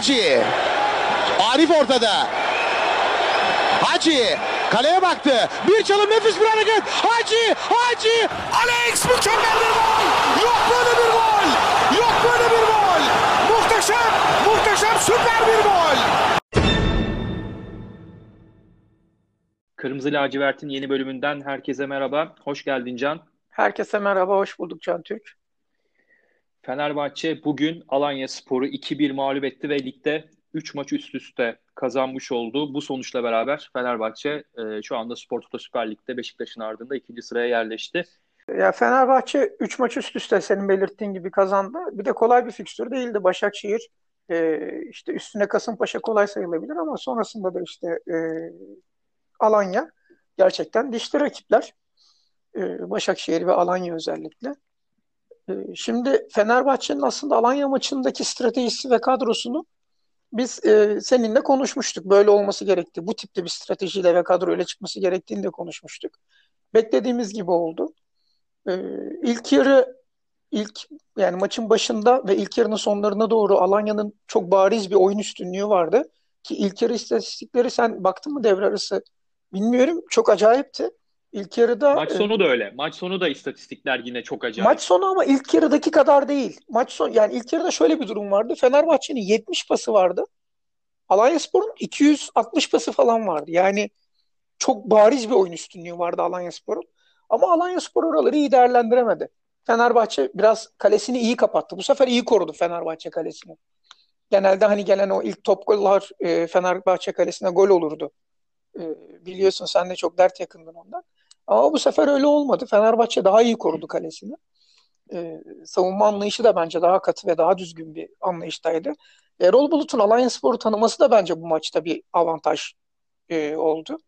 Hacı. Arif ortada. Hacı kaleye baktı. Bir çalım nefis bir hareket. Hacı, Hacı. Alex mükemmel bir gol. Yok böyle bir gol. Yok böyle bir gol. Muhteşem, muhteşem süper bir gol. Kırmızı Lacivert'in yeni bölümünden herkese merhaba. Hoş geldin Can. Herkese merhaba, hoş bulduk Can Türk. Fenerbahçe bugün Alanya Sporu 2-1 mağlup etti ve ligde 3 maç üst üste kazanmış oldu. Bu sonuçla beraber Fenerbahçe e, şu anda Spor Toto Süper Lig'de Beşiktaş'ın ardında ikinci sıraya yerleşti. Ya Fenerbahçe 3 maç üst üste senin belirttiğin gibi kazandı. Bir de kolay bir fikstür değildi. Başakşehir e, işte üstüne Kasımpaşa kolay sayılabilir ama sonrasında da işte e, Alanya gerçekten dişli rakipler. E, Başakşehir ve Alanya özellikle. E, şimdi Fenerbahçe'nin aslında Alanya maçındaki stratejisi ve kadrosunu biz e, seninle konuşmuştuk. Böyle olması gerekti. Bu tipte bir stratejiyle ve kadroyla çıkması gerektiğini de konuşmuştuk. Beklediğimiz gibi oldu. E, ilk yarı ilk yani maçın başında ve ilk yarının sonlarına doğru Alanya'nın çok bariz bir oyun üstünlüğü vardı. Ki ilk yarı istatistikleri sen baktın mı devre arası bilmiyorum. Çok acayipti. İlk yarıda Maç sonu da öyle. Maç sonu da istatistikler yine çok acayip. Maç sonu ama ilk yarıdaki kadar değil. Maç son yani ilk yarıda şöyle bir durum vardı. Fenerbahçe'nin 70 pası vardı. Alanyaspor'un 260 pası falan vardı. Yani çok bariz bir oyun üstünlüğü vardı Alanyaspor'un. Ama Alanyaspor oraları iyi değerlendiremedi. Fenerbahçe biraz kalesini iyi kapattı. Bu sefer iyi korudu Fenerbahçe kalesini. Genelde hani gelen o ilk top goller e, Fenerbahçe kalesine gol olurdu. E, biliyorsun sen de çok dert yakındın ondan. Ama bu sefer öyle olmadı. Fenerbahçe daha iyi korudu kalesini. Ee, savunma anlayışı da bence daha katı ve daha düzgün bir anlayıştaydı. Erol Bulut'un Alanyaspor'u tanıması da bence bu maçta bir avantaj e, oldu.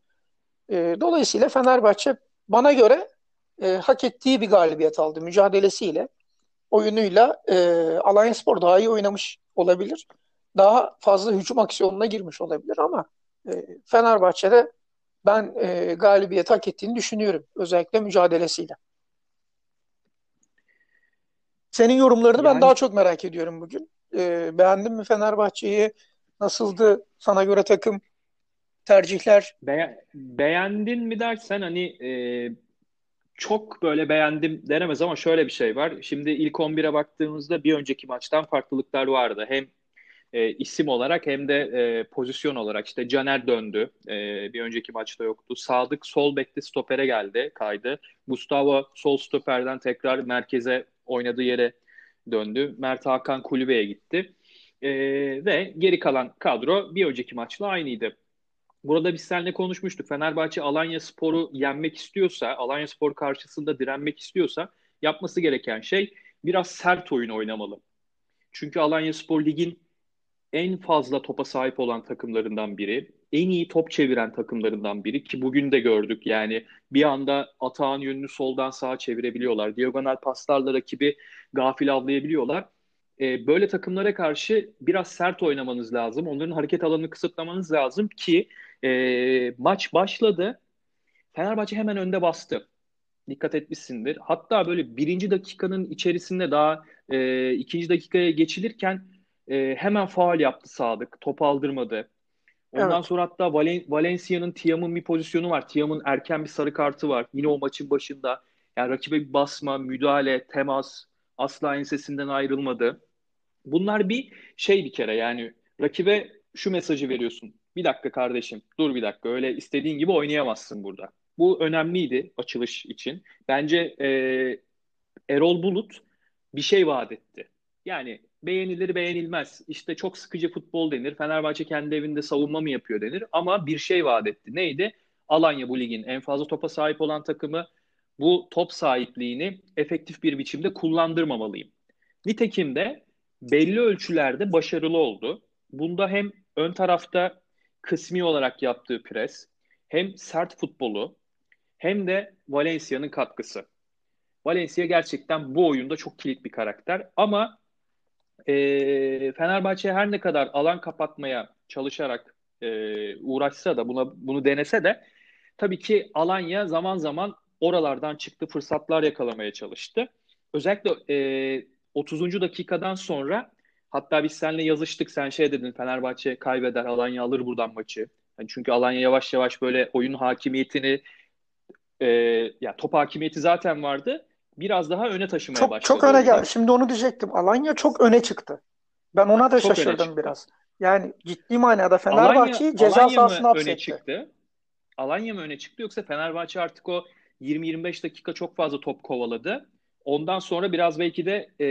E, dolayısıyla Fenerbahçe bana göre e, hak ettiği bir galibiyet aldı mücadelesiyle. Oyunuyla e, Alanyaspor daha iyi oynamış olabilir. Daha fazla hücum aksiyonuna girmiş olabilir ama e, Fenerbahçe'de ben e, galibiyet hak ettiğini düşünüyorum. Özellikle mücadelesiyle. Senin yorumlarını yani, ben daha çok merak ediyorum bugün. E, beğendin mi Fenerbahçe'yi? Nasıldı sana göre takım? Tercihler? Be- beğendin mi dersen hani e, çok böyle beğendim denemez ama şöyle bir şey var. Şimdi ilk 11'e baktığımızda bir önceki maçtan farklılıklar vardı. Hem e, isim olarak hem de e, pozisyon olarak işte Caner döndü. E, bir önceki maçta yoktu. Sadık sol bekte stopere geldi, kaydı. Gustavo sol stoperden tekrar merkeze oynadığı yere döndü. Mert Hakan kulübeye gitti. E, ve geri kalan kadro bir önceki maçla aynıydı. Burada biz seninle konuşmuştuk. Fenerbahçe Alanya Spor'u yenmek istiyorsa, Alanya Spor karşısında direnmek istiyorsa yapması gereken şey biraz sert oyun oynamalı. Çünkü Alanya Spor ligin en fazla topa sahip olan takımlarından biri. En iyi top çeviren takımlarından biri ki bugün de gördük. Yani bir anda atağın yönünü soldan sağa çevirebiliyorlar. Diagonal paslarla rakibi gafil avlayabiliyorlar. Ee, böyle takımlara karşı biraz sert oynamanız lazım. Onların hareket alanını kısıtlamanız lazım ki e, maç başladı. Fenerbahçe hemen önde bastı. Dikkat etmişsindir. Hatta böyle birinci dakikanın içerisinde daha e, ikinci dakikaya geçilirken e, hemen faal yaptı Sadık. Top aldırmadı. Ondan evet. sonra hatta Valen Valencia'nın Tiam'ın bir pozisyonu var. Tiam'ın erken bir sarı kartı var. Yine o maçın başında. Yani rakibe bir basma, müdahale, temas asla ensesinden ayrılmadı. Bunlar bir şey bir kere yani rakibe şu mesajı veriyorsun. Bir dakika kardeşim dur bir dakika öyle istediğin gibi oynayamazsın burada. Bu önemliydi açılış için. Bence e, Erol Bulut bir şey vaat etti. Yani beğenilir beğenilmez. İşte çok sıkıcı futbol denir. Fenerbahçe kendi evinde savunma mı yapıyor denir. Ama bir şey vaat etti. Neydi? Alanya bu ligin en fazla topa sahip olan takımı. Bu top sahipliğini efektif bir biçimde kullandırmamalıyım. Nitekim de belli ölçülerde başarılı oldu. Bunda hem ön tarafta kısmi olarak yaptığı pres, hem sert futbolu, hem de Valencia'nın katkısı. Valencia gerçekten bu oyunda çok kilit bir karakter ama e, Fenerbahçe her ne kadar alan kapatmaya çalışarak e, uğraşsa da buna bunu denese de tabii ki Alanya zaman zaman oralardan çıktı fırsatlar yakalamaya çalıştı. Özellikle e, 30. dakikadan sonra Hatta biz seninle yazıştık. Sen şey dedin Fenerbahçe kaybeder, Alanya alır buradan maçı. Yani çünkü Alanya yavaş yavaş böyle oyun hakimiyetini e, ya top hakimiyeti zaten vardı. Biraz daha öne taşımaya Çok başladı. çok öne geldi. Şimdi onu diyecektim. Alanya çok öne çıktı. Ben ona da Çok şaşırdım biraz. Yani ciddi manada Fenerbahçe'yi ceza Alanya sahasına öne çıktı? Alanya mı öne çıktı yoksa Fenerbahçe artık o 20-25 dakika çok fazla top kovaladı. Ondan sonra biraz belki de e,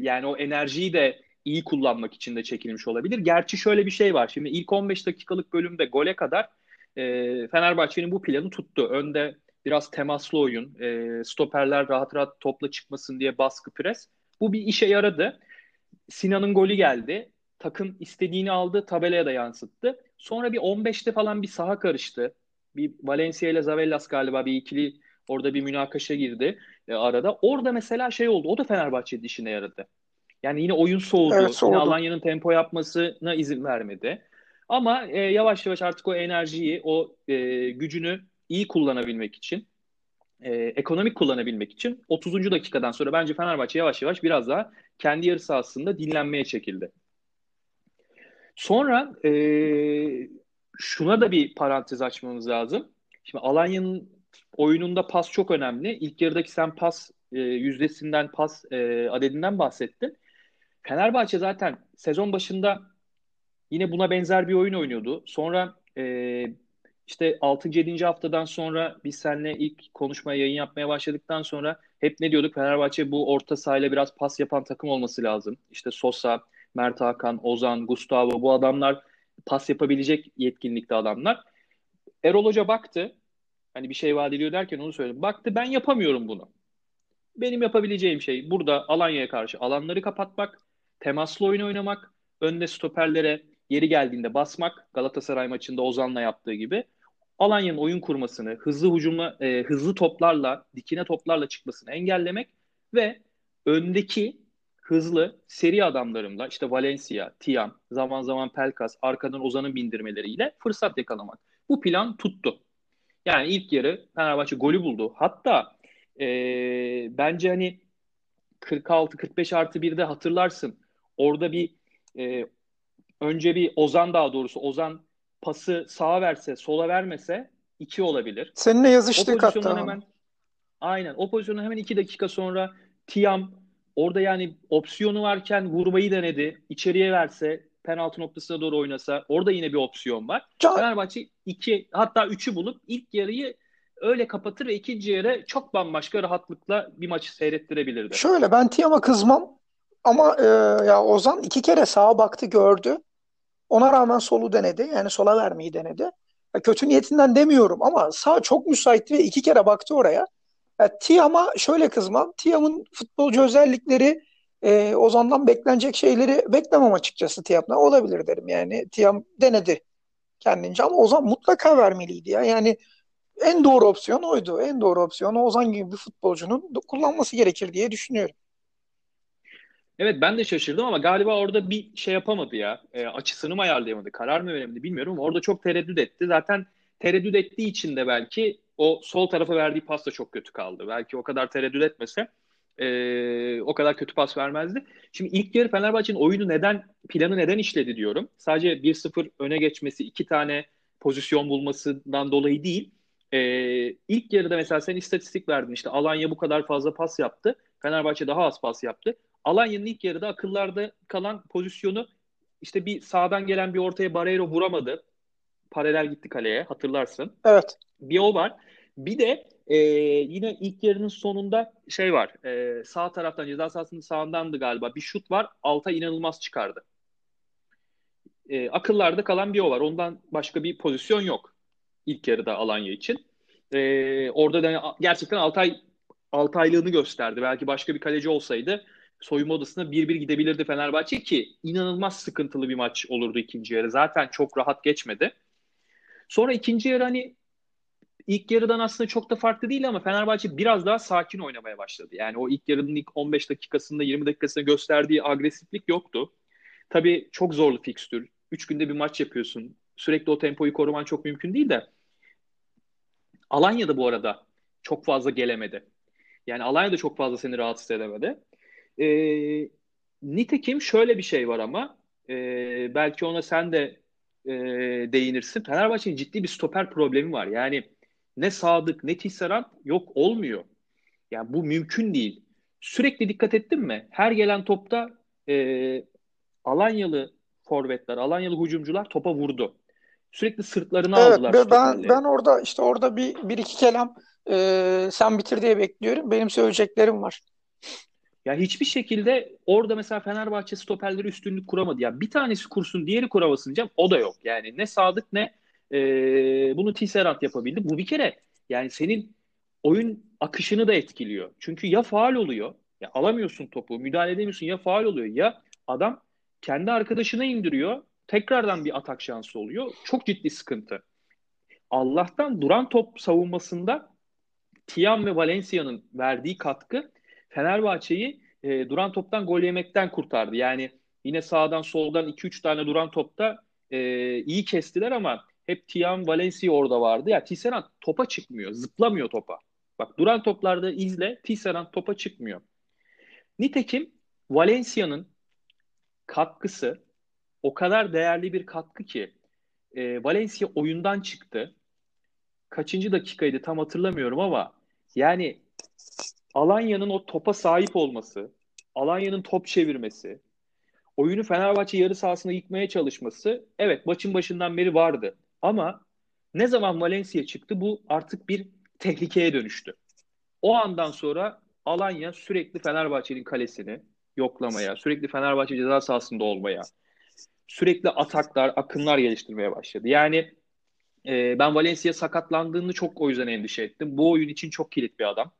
yani o enerjiyi de iyi kullanmak için de çekilmiş olabilir. Gerçi şöyle bir şey var. Şimdi ilk 15 dakikalık bölümde gole kadar e, Fenerbahçe'nin bu planı tuttu. Önde biraz temaslı oyun, e, stoperler rahat rahat topla çıkmasın diye baskı pres. Bu bir işe yaradı. Sinan'ın golü geldi. Takım istediğini aldı, tabelaya da yansıttı. Sonra bir 15'te falan bir saha karıştı. Bir Valencia ile Zavellas galiba bir ikili orada bir münakaşa girdi e, arada. Orada mesela şey oldu. O da Fenerbahçe'nin işine yaradı. Yani yine oyun soğudu. Evet, soğudu. Yine Alanya'nın tempo yapmasına izin vermedi. Ama e, yavaş yavaş artık o enerjiyi, o e, gücünü iyi kullanabilmek için, e, ekonomik kullanabilmek için 30. dakikadan sonra bence Fenerbahçe yavaş yavaş biraz daha kendi yarı sahasında dinlenmeye çekildi. Sonra e, şuna da bir parantez açmamız lazım. Şimdi Alanya'nın oyununda pas çok önemli. İlk yarıdaki sen pas e, yüzdesinden, pas e, adedinden bahsettin. Fenerbahçe zaten sezon başında yine buna benzer bir oyun oynuyordu. Sonra e, işte 6. 7. haftadan sonra biz seninle ilk konuşmaya, yayın yapmaya başladıktan sonra hep ne diyorduk? Fenerbahçe bu orta sahayla biraz pas yapan takım olması lazım. İşte Sosa, Mert Hakan, Ozan, Gustavo bu adamlar pas yapabilecek yetkinlikte adamlar. Erol Hoca baktı. Hani bir şey vaat ediyor derken onu söyledim. Baktı ben yapamıyorum bunu. Benim yapabileceğim şey burada Alanya'ya karşı alanları kapatmak, temaslı oyun oynamak, önde stoperlere yeri geldiğinde basmak. Galatasaray maçında Ozan'la yaptığı gibi. Alanya'nın oyun kurmasını, hızlı hücumla, e, hızlı toplarla, dikine toplarla çıkmasını engellemek ve öndeki hızlı seri adamlarımla işte Valencia, Tiam, zaman zaman Pelkas, arkadan Ozan'ın bindirmeleriyle fırsat yakalamak. Bu plan tuttu. Yani ilk yarı Fenerbahçe golü buldu. Hatta e, bence hani 46-45 artı 1'de hatırlarsın. Orada bir e, önce bir Ozan daha doğrusu Ozan pası sağa verse sola vermese 2 olabilir. Seninle O yazıştık pozisyondan hatta. hemen aynen o pozisyondan hemen 2 dakika sonra Tiam orada yani opsiyonu varken vurmayı denedi. İçeriye verse penaltı noktasına doğru oynasa orada yine bir opsiyon var. Can, Fenerbahçe 2 hatta 3'ü bulup ilk yarıyı öyle kapatır ve ikinci yarı çok bambaşka rahatlıkla bir maçı seyrettirebilirdi. şöyle ben Tiam'a kızmam ama e, ya Ozan iki kere sağa baktı gördü. Ona rağmen solu denedi. Yani sola vermeyi denedi. Ya kötü niyetinden demiyorum ama sağ çok müsaitti ve iki kere baktı oraya. Ya Tiam'a şöyle kızmam. Tiam'ın futbolcu özellikleri e, Ozan'dan beklenecek şeyleri beklemem açıkçası Tiam'dan. Olabilir derim yani. Tiam denedi kendince ama Ozan mutlaka vermeliydi ya. Yani en doğru opsiyon oydu. En doğru opsiyonu Ozan gibi bir futbolcunun kullanması gerekir diye düşünüyorum. Evet ben de şaşırdım ama galiba orada bir şey yapamadı ya. E, açısını mı ayarlayamadı, karar mı veremedi bilmiyorum orada çok tereddüt etti. Zaten tereddüt ettiği için de belki o sol tarafa verdiği pas da çok kötü kaldı. Belki o kadar tereddüt etmese e, o kadar kötü pas vermezdi. Şimdi ilk yarı Fenerbahçe'nin oyunu neden, planı neden işledi diyorum. Sadece 1-0 öne geçmesi, iki tane pozisyon bulmasından dolayı değil. E, ilk yarıda mesela sen istatistik verdin işte Alanya bu kadar fazla pas yaptı. Fenerbahçe daha az pas yaptı. Alanya'nın ilk yarıda akıllarda kalan pozisyonu işte bir sağdan gelen bir ortaya Barreiro vuramadı. Paralel gitti kaleye hatırlarsın. Evet. Bir o var. Bir de e, yine ilk yarının sonunda şey var. E, sağ taraftan ceza sahasının sağındandı galiba. Bir şut var. Alta inanılmaz çıkardı. E, akıllarda kalan bir o var. Ondan başka bir pozisyon yok. İlk yarıda Alanya için. E, orada da gerçekten Altay Altaylığını gösterdi. Belki başka bir kaleci olsaydı soyunma odasına 1-1 gidebilirdi Fenerbahçe ki inanılmaz sıkıntılı bir maç olurdu ikinci yarı. Zaten çok rahat geçmedi. Sonra ikinci yarı hani ilk yarıdan aslında çok da farklı değil ama Fenerbahçe biraz daha sakin oynamaya başladı. Yani o ilk yarının ilk 15 dakikasında 20 dakikasında gösterdiği agresiflik yoktu. Tabii çok zorlu fikstür. 3 günde bir maç yapıyorsun. Sürekli o tempoyu koruman çok mümkün değil de. Alanya'da bu arada çok fazla gelemedi. Yani Alanya da çok fazla seni rahatsız edemedi. Ee, nitekim şöyle bir şey var ama e, belki ona sen de e, değinirsin. Fenerbahçe'nin ciddi bir stoper problemi var. Yani ne Sadık ne Tisserand yok olmuyor. Yani bu mümkün değil. Sürekli dikkat ettin mi? Her gelen topta e, Alanyalı forvetler, Alanyalı hücumcular topa vurdu. Sürekli sırtlarına Evet aldılar ben ben stoperleri. ben orada işte orada bir bir iki kelam e, sen bitir diye bekliyorum. Benim söyleyeceklerim var. Ya hiçbir şekilde orada mesela Fenerbahçe stoperleri üstünlük kuramadı. Ya bir tanesi kursun, diğeri kuramasın diyeceğim. O da yok. Yani ne Sadık ne e, bunu Tisserand yapabildi. Bu bir kere yani senin oyun akışını da etkiliyor. Çünkü ya faal oluyor, ya alamıyorsun topu, müdahale edemiyorsun ya faal oluyor ya adam kendi arkadaşına indiriyor. Tekrardan bir atak şansı oluyor. Çok ciddi sıkıntı. Allah'tan duran top savunmasında Tiam ve Valencia'nın verdiği katkı Fenerbahçe'yi e, duran toptan gol yemekten kurtardı. Yani yine sağdan soldan 2-3 tane duran topta e, iyi kestiler ama hep Tiam Valencia orada vardı. Ya Tisserand topa çıkmıyor, zıplamıyor topa. Bak duran toplarda izle Tisserand topa çıkmıyor. Nitekim Valencia'nın katkısı o kadar değerli bir katkı ki e, Valencia oyundan çıktı. Kaçıncı dakikaydı tam hatırlamıyorum ama yani Alanya'nın o topa sahip olması, Alanya'nın top çevirmesi, oyunu Fenerbahçe yarı sahasına yıkmaya çalışması evet maçın başından beri vardı. Ama ne zaman Valencia çıktı bu artık bir tehlikeye dönüştü. O andan sonra Alanya sürekli Fenerbahçe'nin kalesini yoklamaya, sürekli Fenerbahçe ceza sahasında olmaya, sürekli ataklar, akınlar geliştirmeye başladı. Yani e, ben Valencia sakatlandığını çok o yüzden endişe ettim. Bu oyun için çok kilit bir adam.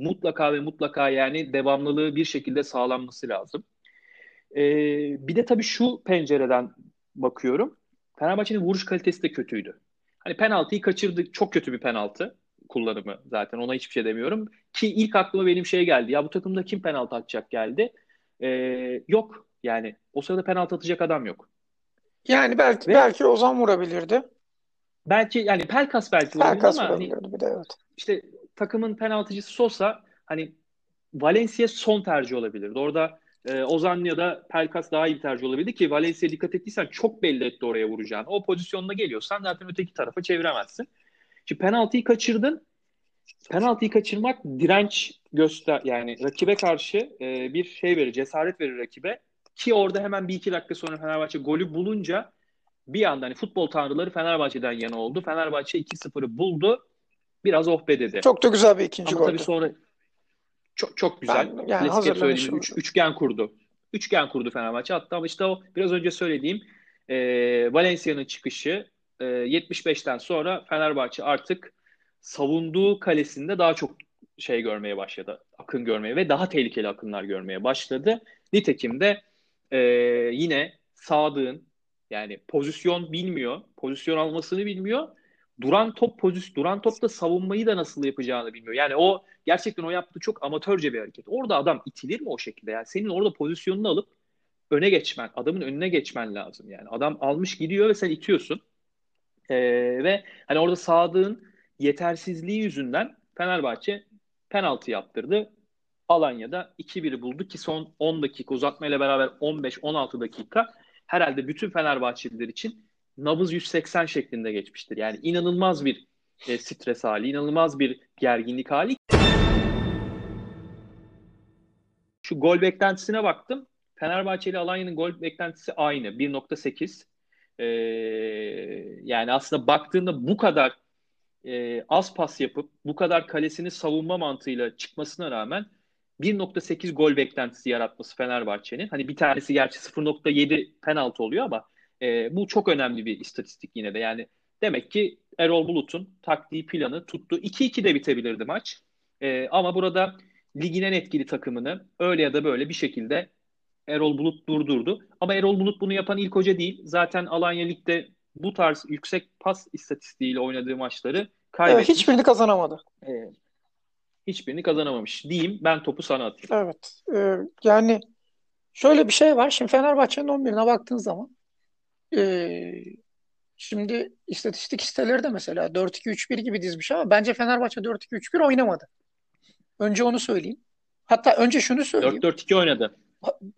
Mutlaka ve mutlaka yani devamlılığı bir şekilde sağlanması lazım. E, bir de tabii şu pencereden bakıyorum. Fenerbahçe'nin vuruş kalitesi de kötüydü. Hani penaltıyı kaçırdık. Çok kötü bir penaltı kullanımı zaten. Ona hiçbir şey demiyorum. Ki ilk aklıma benim şey geldi. Ya bu takımda kim penaltı atacak geldi. E, yok. Yani o sırada penaltı atacak adam yok. Yani belki Ve belki Ozan vurabilirdi. belki yani Pelkas belki Pelkas ama hani vurabilirdi bir de evet. işte takımın penaltıcısı Sosa hani Valencia son tercih olabilirdi. Orada e, Ozan ya da Pelkas daha iyi bir tercih olabilirdi ki Valencia'ya dikkat ettiysen çok belli etti oraya vuracağını. O pozisyonda geliyorsan zaten öteki tarafa çeviremezsin. Şimdi penaltıyı kaçırdın. Penaltıyı kaçırmak direnç göster yani rakibe karşı e, bir şey verir, cesaret verir rakibe. Ki orada hemen bir iki dakika sonra Fenerbahçe golü bulunca bir anda hani futbol tanrıları Fenerbahçe'den yana oldu. Fenerbahçe 2-0'ı buldu. Biraz oh be dedi. Çok da güzel bir ikinci Ama tabii sonra çok çok güzel. Ben yani Klasik söylediğimiz üç, üçgen kurdu. Üçgen kurdu Fenerbahçe. Hatta işte o biraz önce söylediğim e, Valencia'nın çıkışı e, 75'ten sonra Fenerbahçe artık savunduğu kalesinde daha çok şey görmeye başladı. Akın görmeye ve daha tehlikeli akınlar görmeye başladı. Nitekim de e, yine Sadık'ın yani pozisyon bilmiyor, pozisyon almasını bilmiyor. Duran top pozisyon, duran topta savunmayı da nasıl yapacağını bilmiyor. Yani o gerçekten o yaptığı çok amatörce bir hareket. Orada adam itilir mi o şekilde? Yani senin orada pozisyonunu alıp öne geçmen, adamın önüne geçmen lazım. Yani adam almış gidiyor ve sen itiyorsun. Ee, ve hani orada Sadık'ın yetersizliği yüzünden Fenerbahçe penaltı yaptırdı. Alanya'da 2-1'i buldu ki son 10 dakika uzatmayla beraber 15-16 dakika herhalde bütün Fenerbahçeliler için nabız 180 şeklinde geçmiştir. Yani inanılmaz bir e, stres hali, inanılmaz bir gerginlik hali. Şu gol beklentisine baktım. Fenerbahçe ile Alanya'nın gol beklentisi aynı. 1.8. Ee, yani aslında baktığında bu kadar e, az pas yapıp bu kadar kalesini savunma mantığıyla çıkmasına rağmen 1.8 gol beklentisi yaratması Fenerbahçe'nin. Hani bir tanesi gerçi 0.7 penaltı oluyor ama e, bu çok önemli bir istatistik yine de. Yani demek ki Erol Bulut'un taktiği planı tuttu. 2-2 de bitebilirdi maç. E, ama burada ligin en etkili takımını öyle ya da böyle bir şekilde Erol Bulut durdurdu. Ama Erol Bulut bunu yapan ilk hoca değil. Zaten Alanya Lig'de bu tarz yüksek pas istatistiğiyle oynadığı maçları Evet, kaybetmiş. hiçbirini kazanamadı. E, hiçbirini kazanamamış diyeyim. Ben topu sana atayım. Evet. Ee, yani şöyle bir şey var. Şimdi Fenerbahçe'nin 11'ine baktığın zaman ee, şimdi istatistik siteleri de mesela 4-2-3-1 gibi dizmiş ama bence Fenerbahçe 4-2-3-1 oynamadı. Önce onu söyleyeyim. Hatta önce şunu söyleyeyim. 4-4-2 oynadı.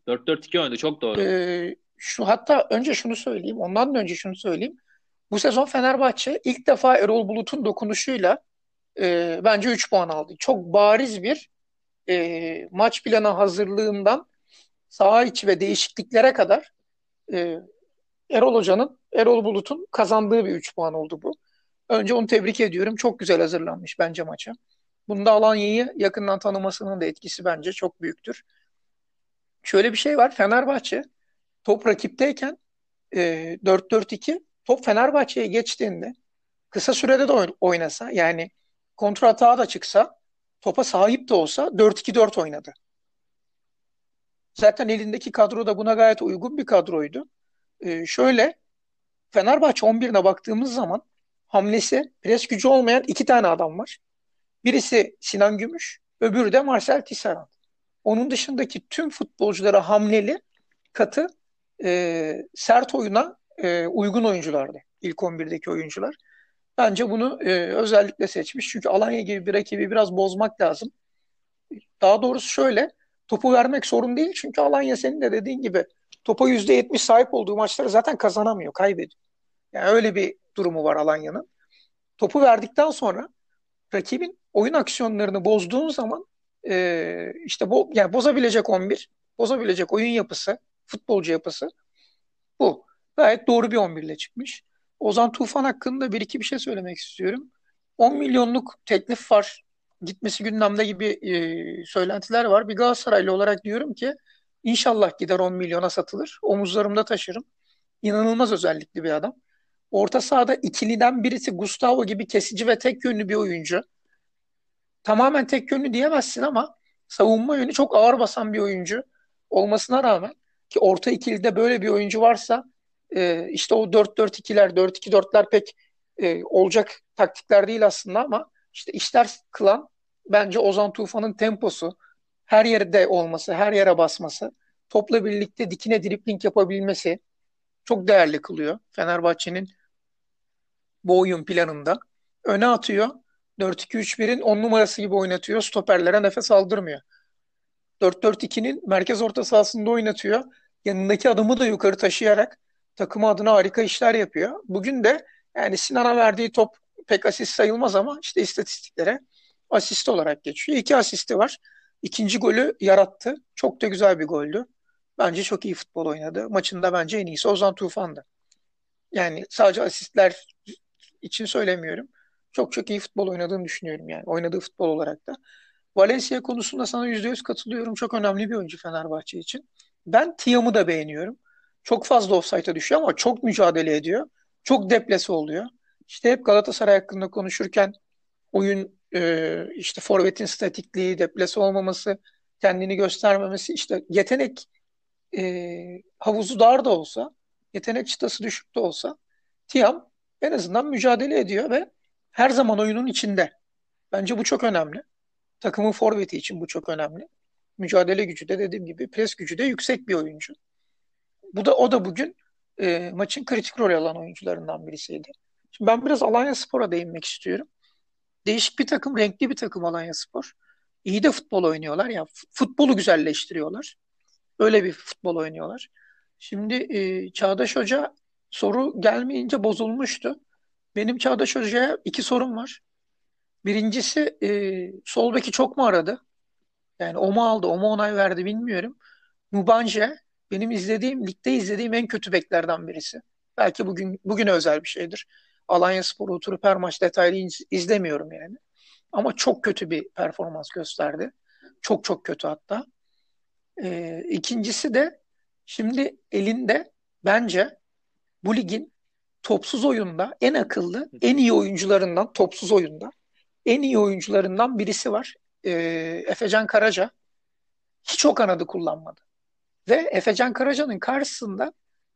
4-4-2 oynadı çok doğru. Ee, şu hatta önce şunu söyleyeyim. Ondan da önce şunu söyleyeyim. Bu sezon Fenerbahçe ilk defa Erol Bulut'un dokunuşuyla e, bence 3 puan aldı. Çok bariz bir e, maç planı hazırlığından saha içi ve değişikliklere kadar e, Erol Hoca'nın, Erol Bulut'un kazandığı bir 3 puan oldu bu. Önce onu tebrik ediyorum. Çok güzel hazırlanmış bence maça. Bunda Alanya'yı yakından tanımasının da etkisi bence çok büyüktür. Şöyle bir şey var. Fenerbahçe top rakipteyken e, 4-4-2 top Fenerbahçe'ye geçtiğinde kısa sürede de oynasa yani kontra atağa da çıksa topa sahip de olsa 4-2-4 oynadı. Zaten elindeki kadro da buna gayet uygun bir kadroydu. Ee, şöyle Fenerbahçe 11'ine baktığımız zaman hamlesi pres gücü olmayan iki tane adam var. Birisi Sinan Gümüş, öbürü de Marcel Tisserand. Onun dışındaki tüm futbolculara hamleli, katı, e, sert oyuna e, uygun oyunculardı. İlk 11'deki oyuncular. Bence bunu e, özellikle seçmiş. Çünkü Alanya gibi bir rakibi biraz bozmak lazım. Daha doğrusu şöyle, topu vermek sorun değil. Çünkü Alanya senin de dediğin gibi topa %70 sahip olduğu maçları zaten kazanamıyor, kaybediyor. Yani öyle bir durumu var Alanya'nın. Topu verdikten sonra rakibin oyun aksiyonlarını bozduğun zaman e, işte bo yani bozabilecek 11, bozabilecek oyun yapısı, futbolcu yapısı bu. Gayet doğru bir 11 ile çıkmış. Ozan Tufan hakkında bir iki bir şey söylemek istiyorum. 10 milyonluk teklif var. Gitmesi gündemde gibi e, söylentiler var. Bir Galatasaraylı olarak diyorum ki inşallah gider 10 milyona satılır. Omuzlarımda taşırım. İnanılmaz özellikli bir adam. Orta sahada ikiliden birisi Gustavo gibi kesici ve tek yönlü bir oyuncu. Tamamen tek yönlü diyemezsin ama savunma yönü çok ağır basan bir oyuncu olmasına rağmen ki orta ikilide böyle bir oyuncu varsa e, işte o 4-4-2'ler, 4-2-4'ler pek e, olacak taktikler değil aslında ama işte işler kılan bence Ozan Tufan'ın temposu, her yerde olması, her yere basması, topla birlikte dikine dripling yapabilmesi çok değerli kılıyor Fenerbahçe'nin bu oyun planında. Öne atıyor. 4-2-3-1'in 10 numarası gibi oynatıyor. Stoperlere nefes aldırmıyor. 4-4-2'nin merkez orta sahasında oynatıyor. Yanındaki adamı da yukarı taşıyarak takımı adına harika işler yapıyor. Bugün de yani Sinan'a verdiği top pek asist sayılmaz ama işte istatistiklere asist olarak geçiyor. İki asisti var. İkinci golü yarattı. Çok da güzel bir goldü. Bence çok iyi futbol oynadı. Maçında bence en iyisi Ozan Tufan'dı. Yani sadece asistler için söylemiyorum. Çok çok iyi futbol oynadığını düşünüyorum yani. Oynadığı futbol olarak da. Valencia konusunda sana %100 katılıyorum. Çok önemli bir oyuncu Fenerbahçe için. Ben Tiam'ı da beğeniyorum. Çok fazla offside'a düşüyor ama çok mücadele ediyor. Çok deplese oluyor. İşte hep Galatasaray hakkında konuşurken oyun e, işte forvetin statikliği, deplese olmaması, kendini göstermemesi, işte yetenek e, havuzu dar da olsa, yetenek çıtası düşük de olsa Tiam en azından mücadele ediyor ve her zaman oyunun içinde. Bence bu çok önemli. Takımın forveti için bu çok önemli. Mücadele gücü de dediğim gibi pres gücü de yüksek bir oyuncu. Bu da o da bugün e, maçın kritik rol alan oyuncularından birisiydi. Şimdi ben biraz Alanya Spor'a değinmek istiyorum. Değişik bir takım, renkli bir takım Alanya Spor. İyi de futbol oynuyorlar ya. Futbolu güzelleştiriyorlar. Öyle bir futbol oynuyorlar. Şimdi e, Çağdaş Hoca soru gelmeyince bozulmuştu. Benim Çağdaş Hoca'ya iki sorum var. Birincisi e, sol beki çok mu aradı? Yani o mu aldı, o mu onay verdi bilmiyorum. Mubanje benim izlediğim, ligde izlediğim en kötü beklerden birisi. Belki bugün bugüne özel bir şeydir. Alanya Spor'u oturup her maç detaylı iz, izlemiyorum yani. Ama çok kötü bir performans gösterdi. Çok çok kötü hatta. Ee, ikincisi de şimdi elinde bence bu ligin topsuz oyunda en akıllı, en iyi oyuncularından topsuz oyunda en iyi oyuncularından birisi var. Ee, Efecan Karaca. Hiç o kanadı kullanmadı. Ve Efecan Karaca'nın karşısında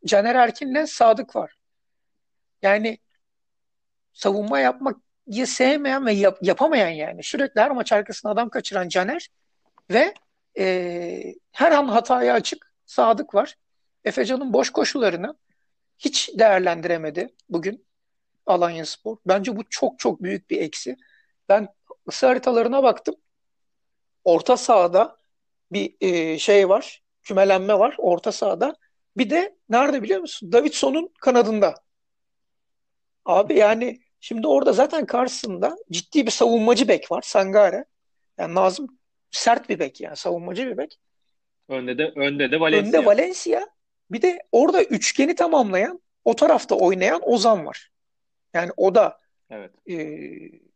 Caner Erkin'le Sadık var. Yani savunma yapmayı sevmeyen ve yap, yapamayan yani. Sürekli her maç arkasına adam kaçıran Caner ve e, her an hataya açık Sadık var. Efecan'ın boş koşularını hiç değerlendiremedi bugün Alanya Spor. Bence bu çok çok büyük bir eksi. Ben ısı haritalarına baktım. Orta sahada bir e, şey var kümelenme var orta sahada. Bir de nerede biliyor musun? Davidson'un kanadında. Abi yani şimdi orada zaten karşısında ciddi bir savunmacı bek var. Sangare. Yani Nazım sert bir bek yani savunmacı bir bek. Önde de önde de Valencia. Önde Valencia. Bir de orada üçgeni tamamlayan o tarafta oynayan Ozan var. Yani o da evet. e,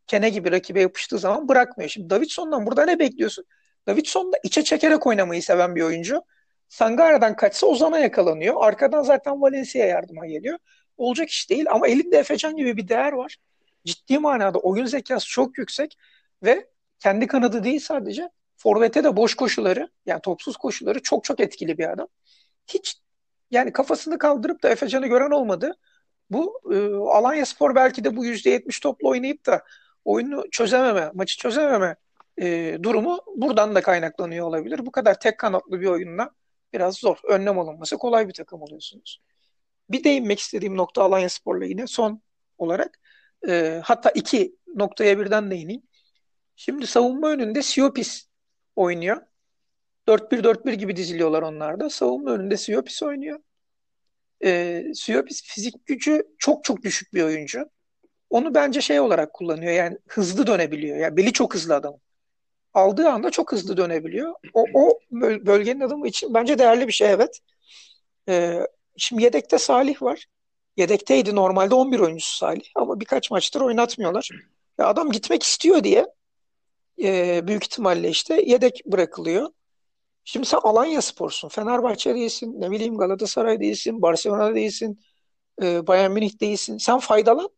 kene gibi rakibe yapıştığı zaman bırakmıyor. Şimdi Davidson'dan burada ne bekliyorsun? Davidson da içe çekerek oynamayı seven bir oyuncu. Sangara'dan kaçsa Ozan'a yakalanıyor. Arkadan zaten Valencia yardıma geliyor. Olacak iş değil ama elinde Efecan gibi bir değer var. Ciddi manada oyun zekası çok yüksek ve kendi kanadı değil sadece forvete de boş koşuları yani topsuz koşuları çok çok etkili bir adam. Hiç yani kafasını kaldırıp da Efecan'ı gören olmadı. Bu e, Alanya Spor belki de bu %70 topla oynayıp da oyunu çözememe, maçı çözememe e, durumu buradan da kaynaklanıyor olabilir. Bu kadar tek kanatlı bir oyunla biraz zor. Önlem alınması kolay bir takım oluyorsunuz. Bir değinmek istediğim nokta Alanya Spor'la yine son olarak e, hatta iki noktaya birden değineyim. Şimdi savunma önünde Siopis oynuyor. 4-1-4-1 gibi diziliyorlar onlar da. Savunma önünde Siopis oynuyor. E, Siopis fizik gücü çok çok düşük bir oyuncu. Onu bence şey olarak kullanıyor. Yani hızlı dönebiliyor. Yani beli çok hızlı adam. Aldığı anda çok hızlı dönebiliyor. O, o bölgenin adamı için bence değerli bir şey evet. E, şimdi yedekte Salih var. Yedekteydi normalde 11 oyuncusu Salih ama birkaç maçtır oynatmıyorlar. Ya adam gitmek istiyor diye e, büyük ihtimalle işte yedek bırakılıyor. Şimdi sen Alanya Spor'sun. Fenerbahçe değilsin. Ne bileyim Galatasaray değilsin. Barcelona değilsin. E, Bayern Münih değilsin. Sen faydalan.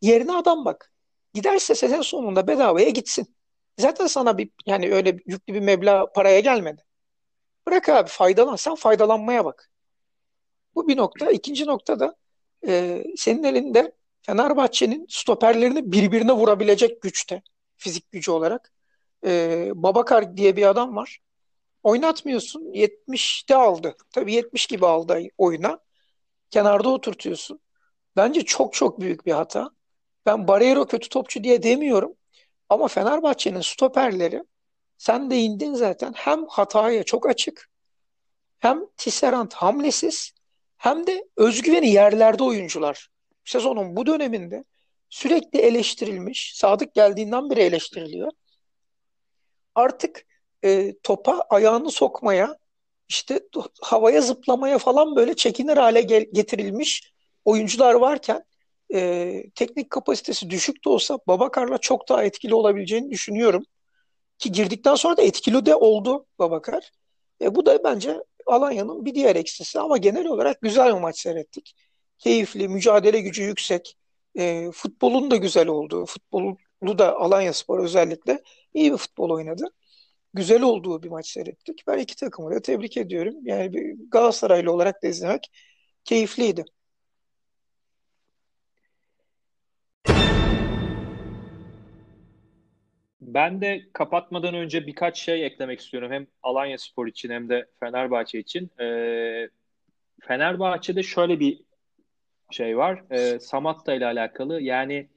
Yerine adam bak. Giderse sezon sonunda bedavaya gitsin. Zaten sana bir yani öyle yüklü bir meblağ paraya gelmedi. Bırak abi faydalan. Sen faydalanmaya bak. Bu bir nokta. İkinci nokta da e, senin elinde Fenerbahçe'nin stoperlerini birbirine vurabilecek güçte. Fizik gücü olarak. E, Babakar diye bir adam var. Oynatmıyorsun. 70'te aldı. Tabii 70 gibi aldı oyuna. Kenarda oturtuyorsun. Bence çok çok büyük bir hata. Ben Barreiro kötü topçu diye demiyorum. Ama Fenerbahçe'nin stoperleri sen de indin zaten hem hataya çok açık hem Tisserand hamlesiz hem de özgüveni yerlerde oyuncular. Sezonun bu döneminde sürekli eleştirilmiş. Sadık geldiğinden beri eleştiriliyor. Artık e, topa ayağını sokmaya, işte havaya zıplamaya falan böyle çekinir hale gel- getirilmiş oyuncular varken e, teknik kapasitesi düşük de olsa Babakar'la çok daha etkili olabileceğini düşünüyorum. Ki girdikten sonra da etkili de oldu Babakar. E, bu da bence Alanya'nın bir diğer eksisi ama genel olarak güzel bir maç seyrettik. Keyifli, mücadele gücü yüksek. E, futbolun da güzel olduğu, futbolu da Alanya Spor özellikle iyi bir futbol oynadı. Güzel olduğu bir maç seyrettik. Ben iki takımı da tebrik ediyorum. Yani bir Galatasaraylı olarak da izlemek keyifliydi. Ben de kapatmadan önce birkaç şey eklemek istiyorum. Hem Alanya Spor için hem de Fenerbahçe için. Ee, Fenerbahçe'de şöyle bir şey var. Ee, Samatta ile alakalı. Yani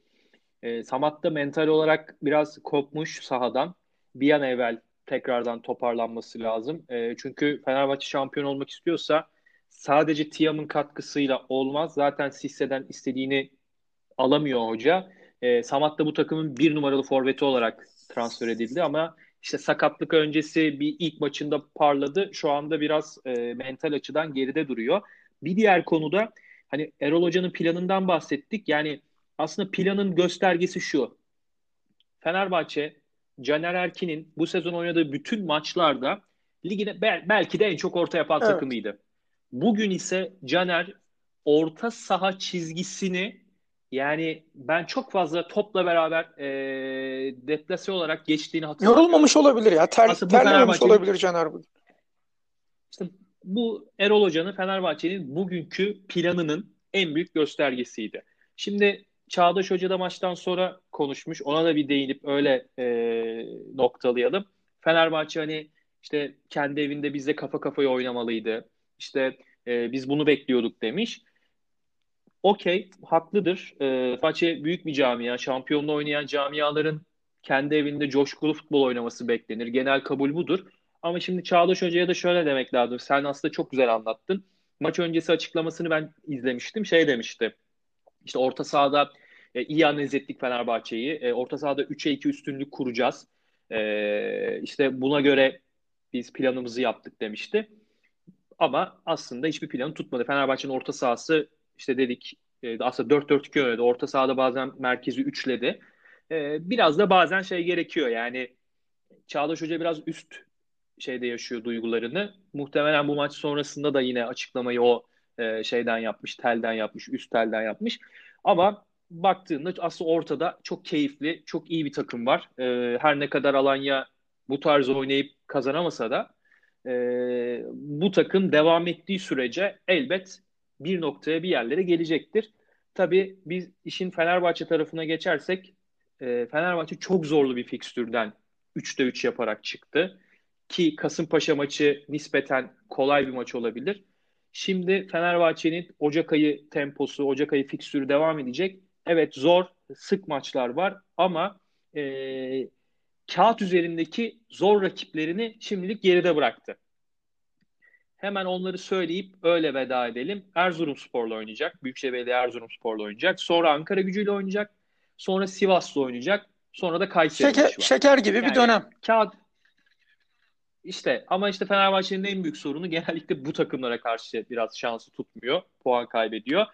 e, Samatta mental olarak biraz kopmuş sahadan. Bir an evvel tekrardan toparlanması lazım. E, çünkü Fenerbahçe şampiyon olmak istiyorsa sadece Tiam'ın katkısıyla olmaz. Zaten Sisse'den istediğini alamıyor hoca. E, Samat da bu takımın bir numaralı forveti olarak transfer edildi ama işte sakatlık öncesi bir ilk maçında parladı. Şu anda biraz e, mental açıdan geride duruyor. Bir diğer konuda hani Erol Hoca'nın planından bahsettik. Yani aslında planın göstergesi şu. Fenerbahçe Caner Erkin'in bu sezon oynadığı bütün maçlarda ligine belki de en çok orta yapan evet. takımıydı. Bugün ise Caner orta saha çizgisini yani ben çok fazla topla beraber e, deplase olarak geçtiğini hatırlıyorum. Yorulmamış olabilir ya. Ter, terlememiş olabilir Caner bugün. İşte bu Erol Hoca'nın Fenerbahçe'nin bugünkü planının en büyük göstergesiydi. Şimdi Çağdaş Hoca da maçtan sonra konuşmuş. Ona da bir değinip öyle e, noktalayalım. Fenerbahçe hani işte kendi evinde bizle kafa kafaya oynamalıydı. İşte e, biz bunu bekliyorduk demiş. Okey, haklıdır. E, Fenerbahçe büyük bir camia. Şampiyonla oynayan camiaların kendi evinde coşkulu futbol oynaması beklenir. Genel kabul budur. Ama şimdi Çağdaş Hoca'ya da şöyle demek lazım. Sen aslında çok güzel anlattın. Maç öncesi açıklamasını ben izlemiştim. Şey demişti. İşte orta sahada e, iyi analiz ettik Fenerbahçe'yi. E, orta sahada 3'e 2 üstünlük kuracağız. E, işte buna göre biz planımızı yaptık demişti. Ama aslında hiçbir planı tutmadı. Fenerbahçe'nin orta sahası işte dedik e, aslında 4-4-2 oynadı. Orta sahada bazen merkezi üçledi. E, biraz da bazen şey gerekiyor yani Çağdaş Hoca biraz üst şeyde yaşıyor duygularını. Muhtemelen bu maç sonrasında da yine açıklamayı o e, şeyden yapmış, telden yapmış, üst telden yapmış. Ama baktığında aslında ortada çok keyifli, çok iyi bir takım var. E, her ne kadar Alanya bu tarz oynayıp kazanamasa da bu takım devam ettiği sürece elbet bir noktaya bir yerlere gelecektir. Tabii biz işin Fenerbahçe tarafına geçersek e, Fenerbahçe çok zorlu bir fikstürden 3'te 3 yaparak çıktı. Ki Kasımpaşa maçı nispeten kolay bir maç olabilir. Şimdi Fenerbahçe'nin Ocak ayı temposu, Ocak ayı fikstürü devam edecek. Evet zor, sık maçlar var ama e, kağıt üzerindeki zor rakiplerini şimdilik geride bıraktı. Hemen onları söyleyip öyle veda edelim. Erzurumspor'la oynayacak. Büyükşehir Belediye Erzurumspor'la oynayacak. Sonra Ankara gücüyle oynayacak. Sonra Sivas'la oynayacak. Sonra da Kayseri Şeker, var. şeker gibi bir Yani dönem. kağıt işte ama işte Fenerbahçe'nin en büyük sorunu genellikle bu takımlara karşı biraz şansı tutmuyor. Puan kaybediyor.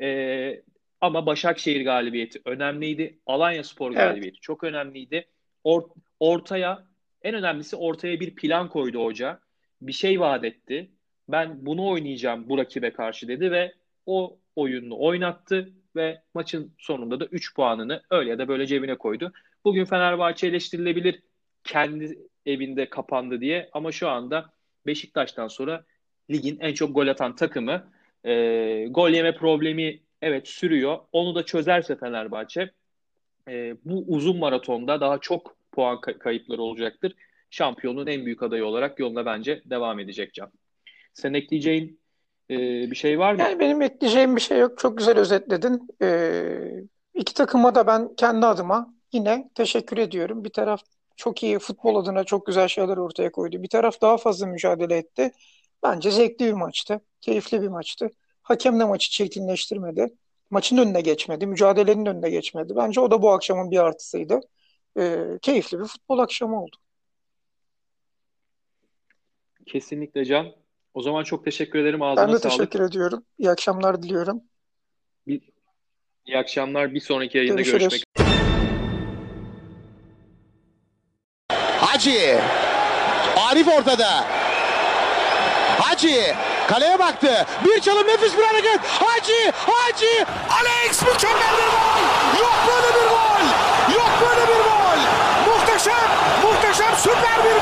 Ee, ama Başakşehir galibiyeti önemliydi. Alanyaspor Evet. galibiyeti çok önemliydi. Or- ortaya en önemlisi ortaya bir plan koydu hoca. Bir şey vaat etti. Ben bunu oynayacağım bu rakibe karşı dedi ve o oyununu oynattı ve maçın sonunda da 3 puanını öyle ya da böyle cebine koydu. Bugün Fenerbahçe eleştirilebilir kendi evinde kapandı diye ama şu anda Beşiktaş'tan sonra ligin en çok gol atan takımı. Ee, gol yeme problemi evet sürüyor. Onu da çözerse Fenerbahçe e, bu uzun maratonda daha çok puan kay- kayıpları olacaktır. Şampiyonluğun en büyük adayı olarak yoluna bence devam edecek Can. Sen ekleyeceğin e, bir şey var mı? Yani benim ekleyeceğim bir şey yok. Çok güzel özetledin. Ee, iki takıma da ben kendi adıma yine teşekkür ediyorum. Bir taraf çok iyi futbol adına çok güzel şeyler ortaya koydu. Bir taraf daha fazla mücadele etti. Bence zevkli bir maçtı. Keyifli bir maçtı. Hakem de maçı çirkinleştirmedi. Maçın önüne geçmedi. Mücadelenin önüne geçmedi. Bence o da bu akşamın bir artısıydı. Ee, keyifli bir futbol akşamı oldu. Kesinlikle Can. O zaman çok teşekkür ederim. Ben Ağzına de sağlık. teşekkür ediyorum. İyi akşamlar diliyorum. Bir, iyi akşamlar. Bir sonraki yayında Görüşürüz. görüşmek Hacı. Arif ortada. Hacı. Kaleye baktı. Bir çalım nefis bir hareket. Hacı. Hacı. Alex mükemmel bir gol. Yok böyle bir gol. Yok böyle bir gol. Muhteşem. Muhteşem süper bir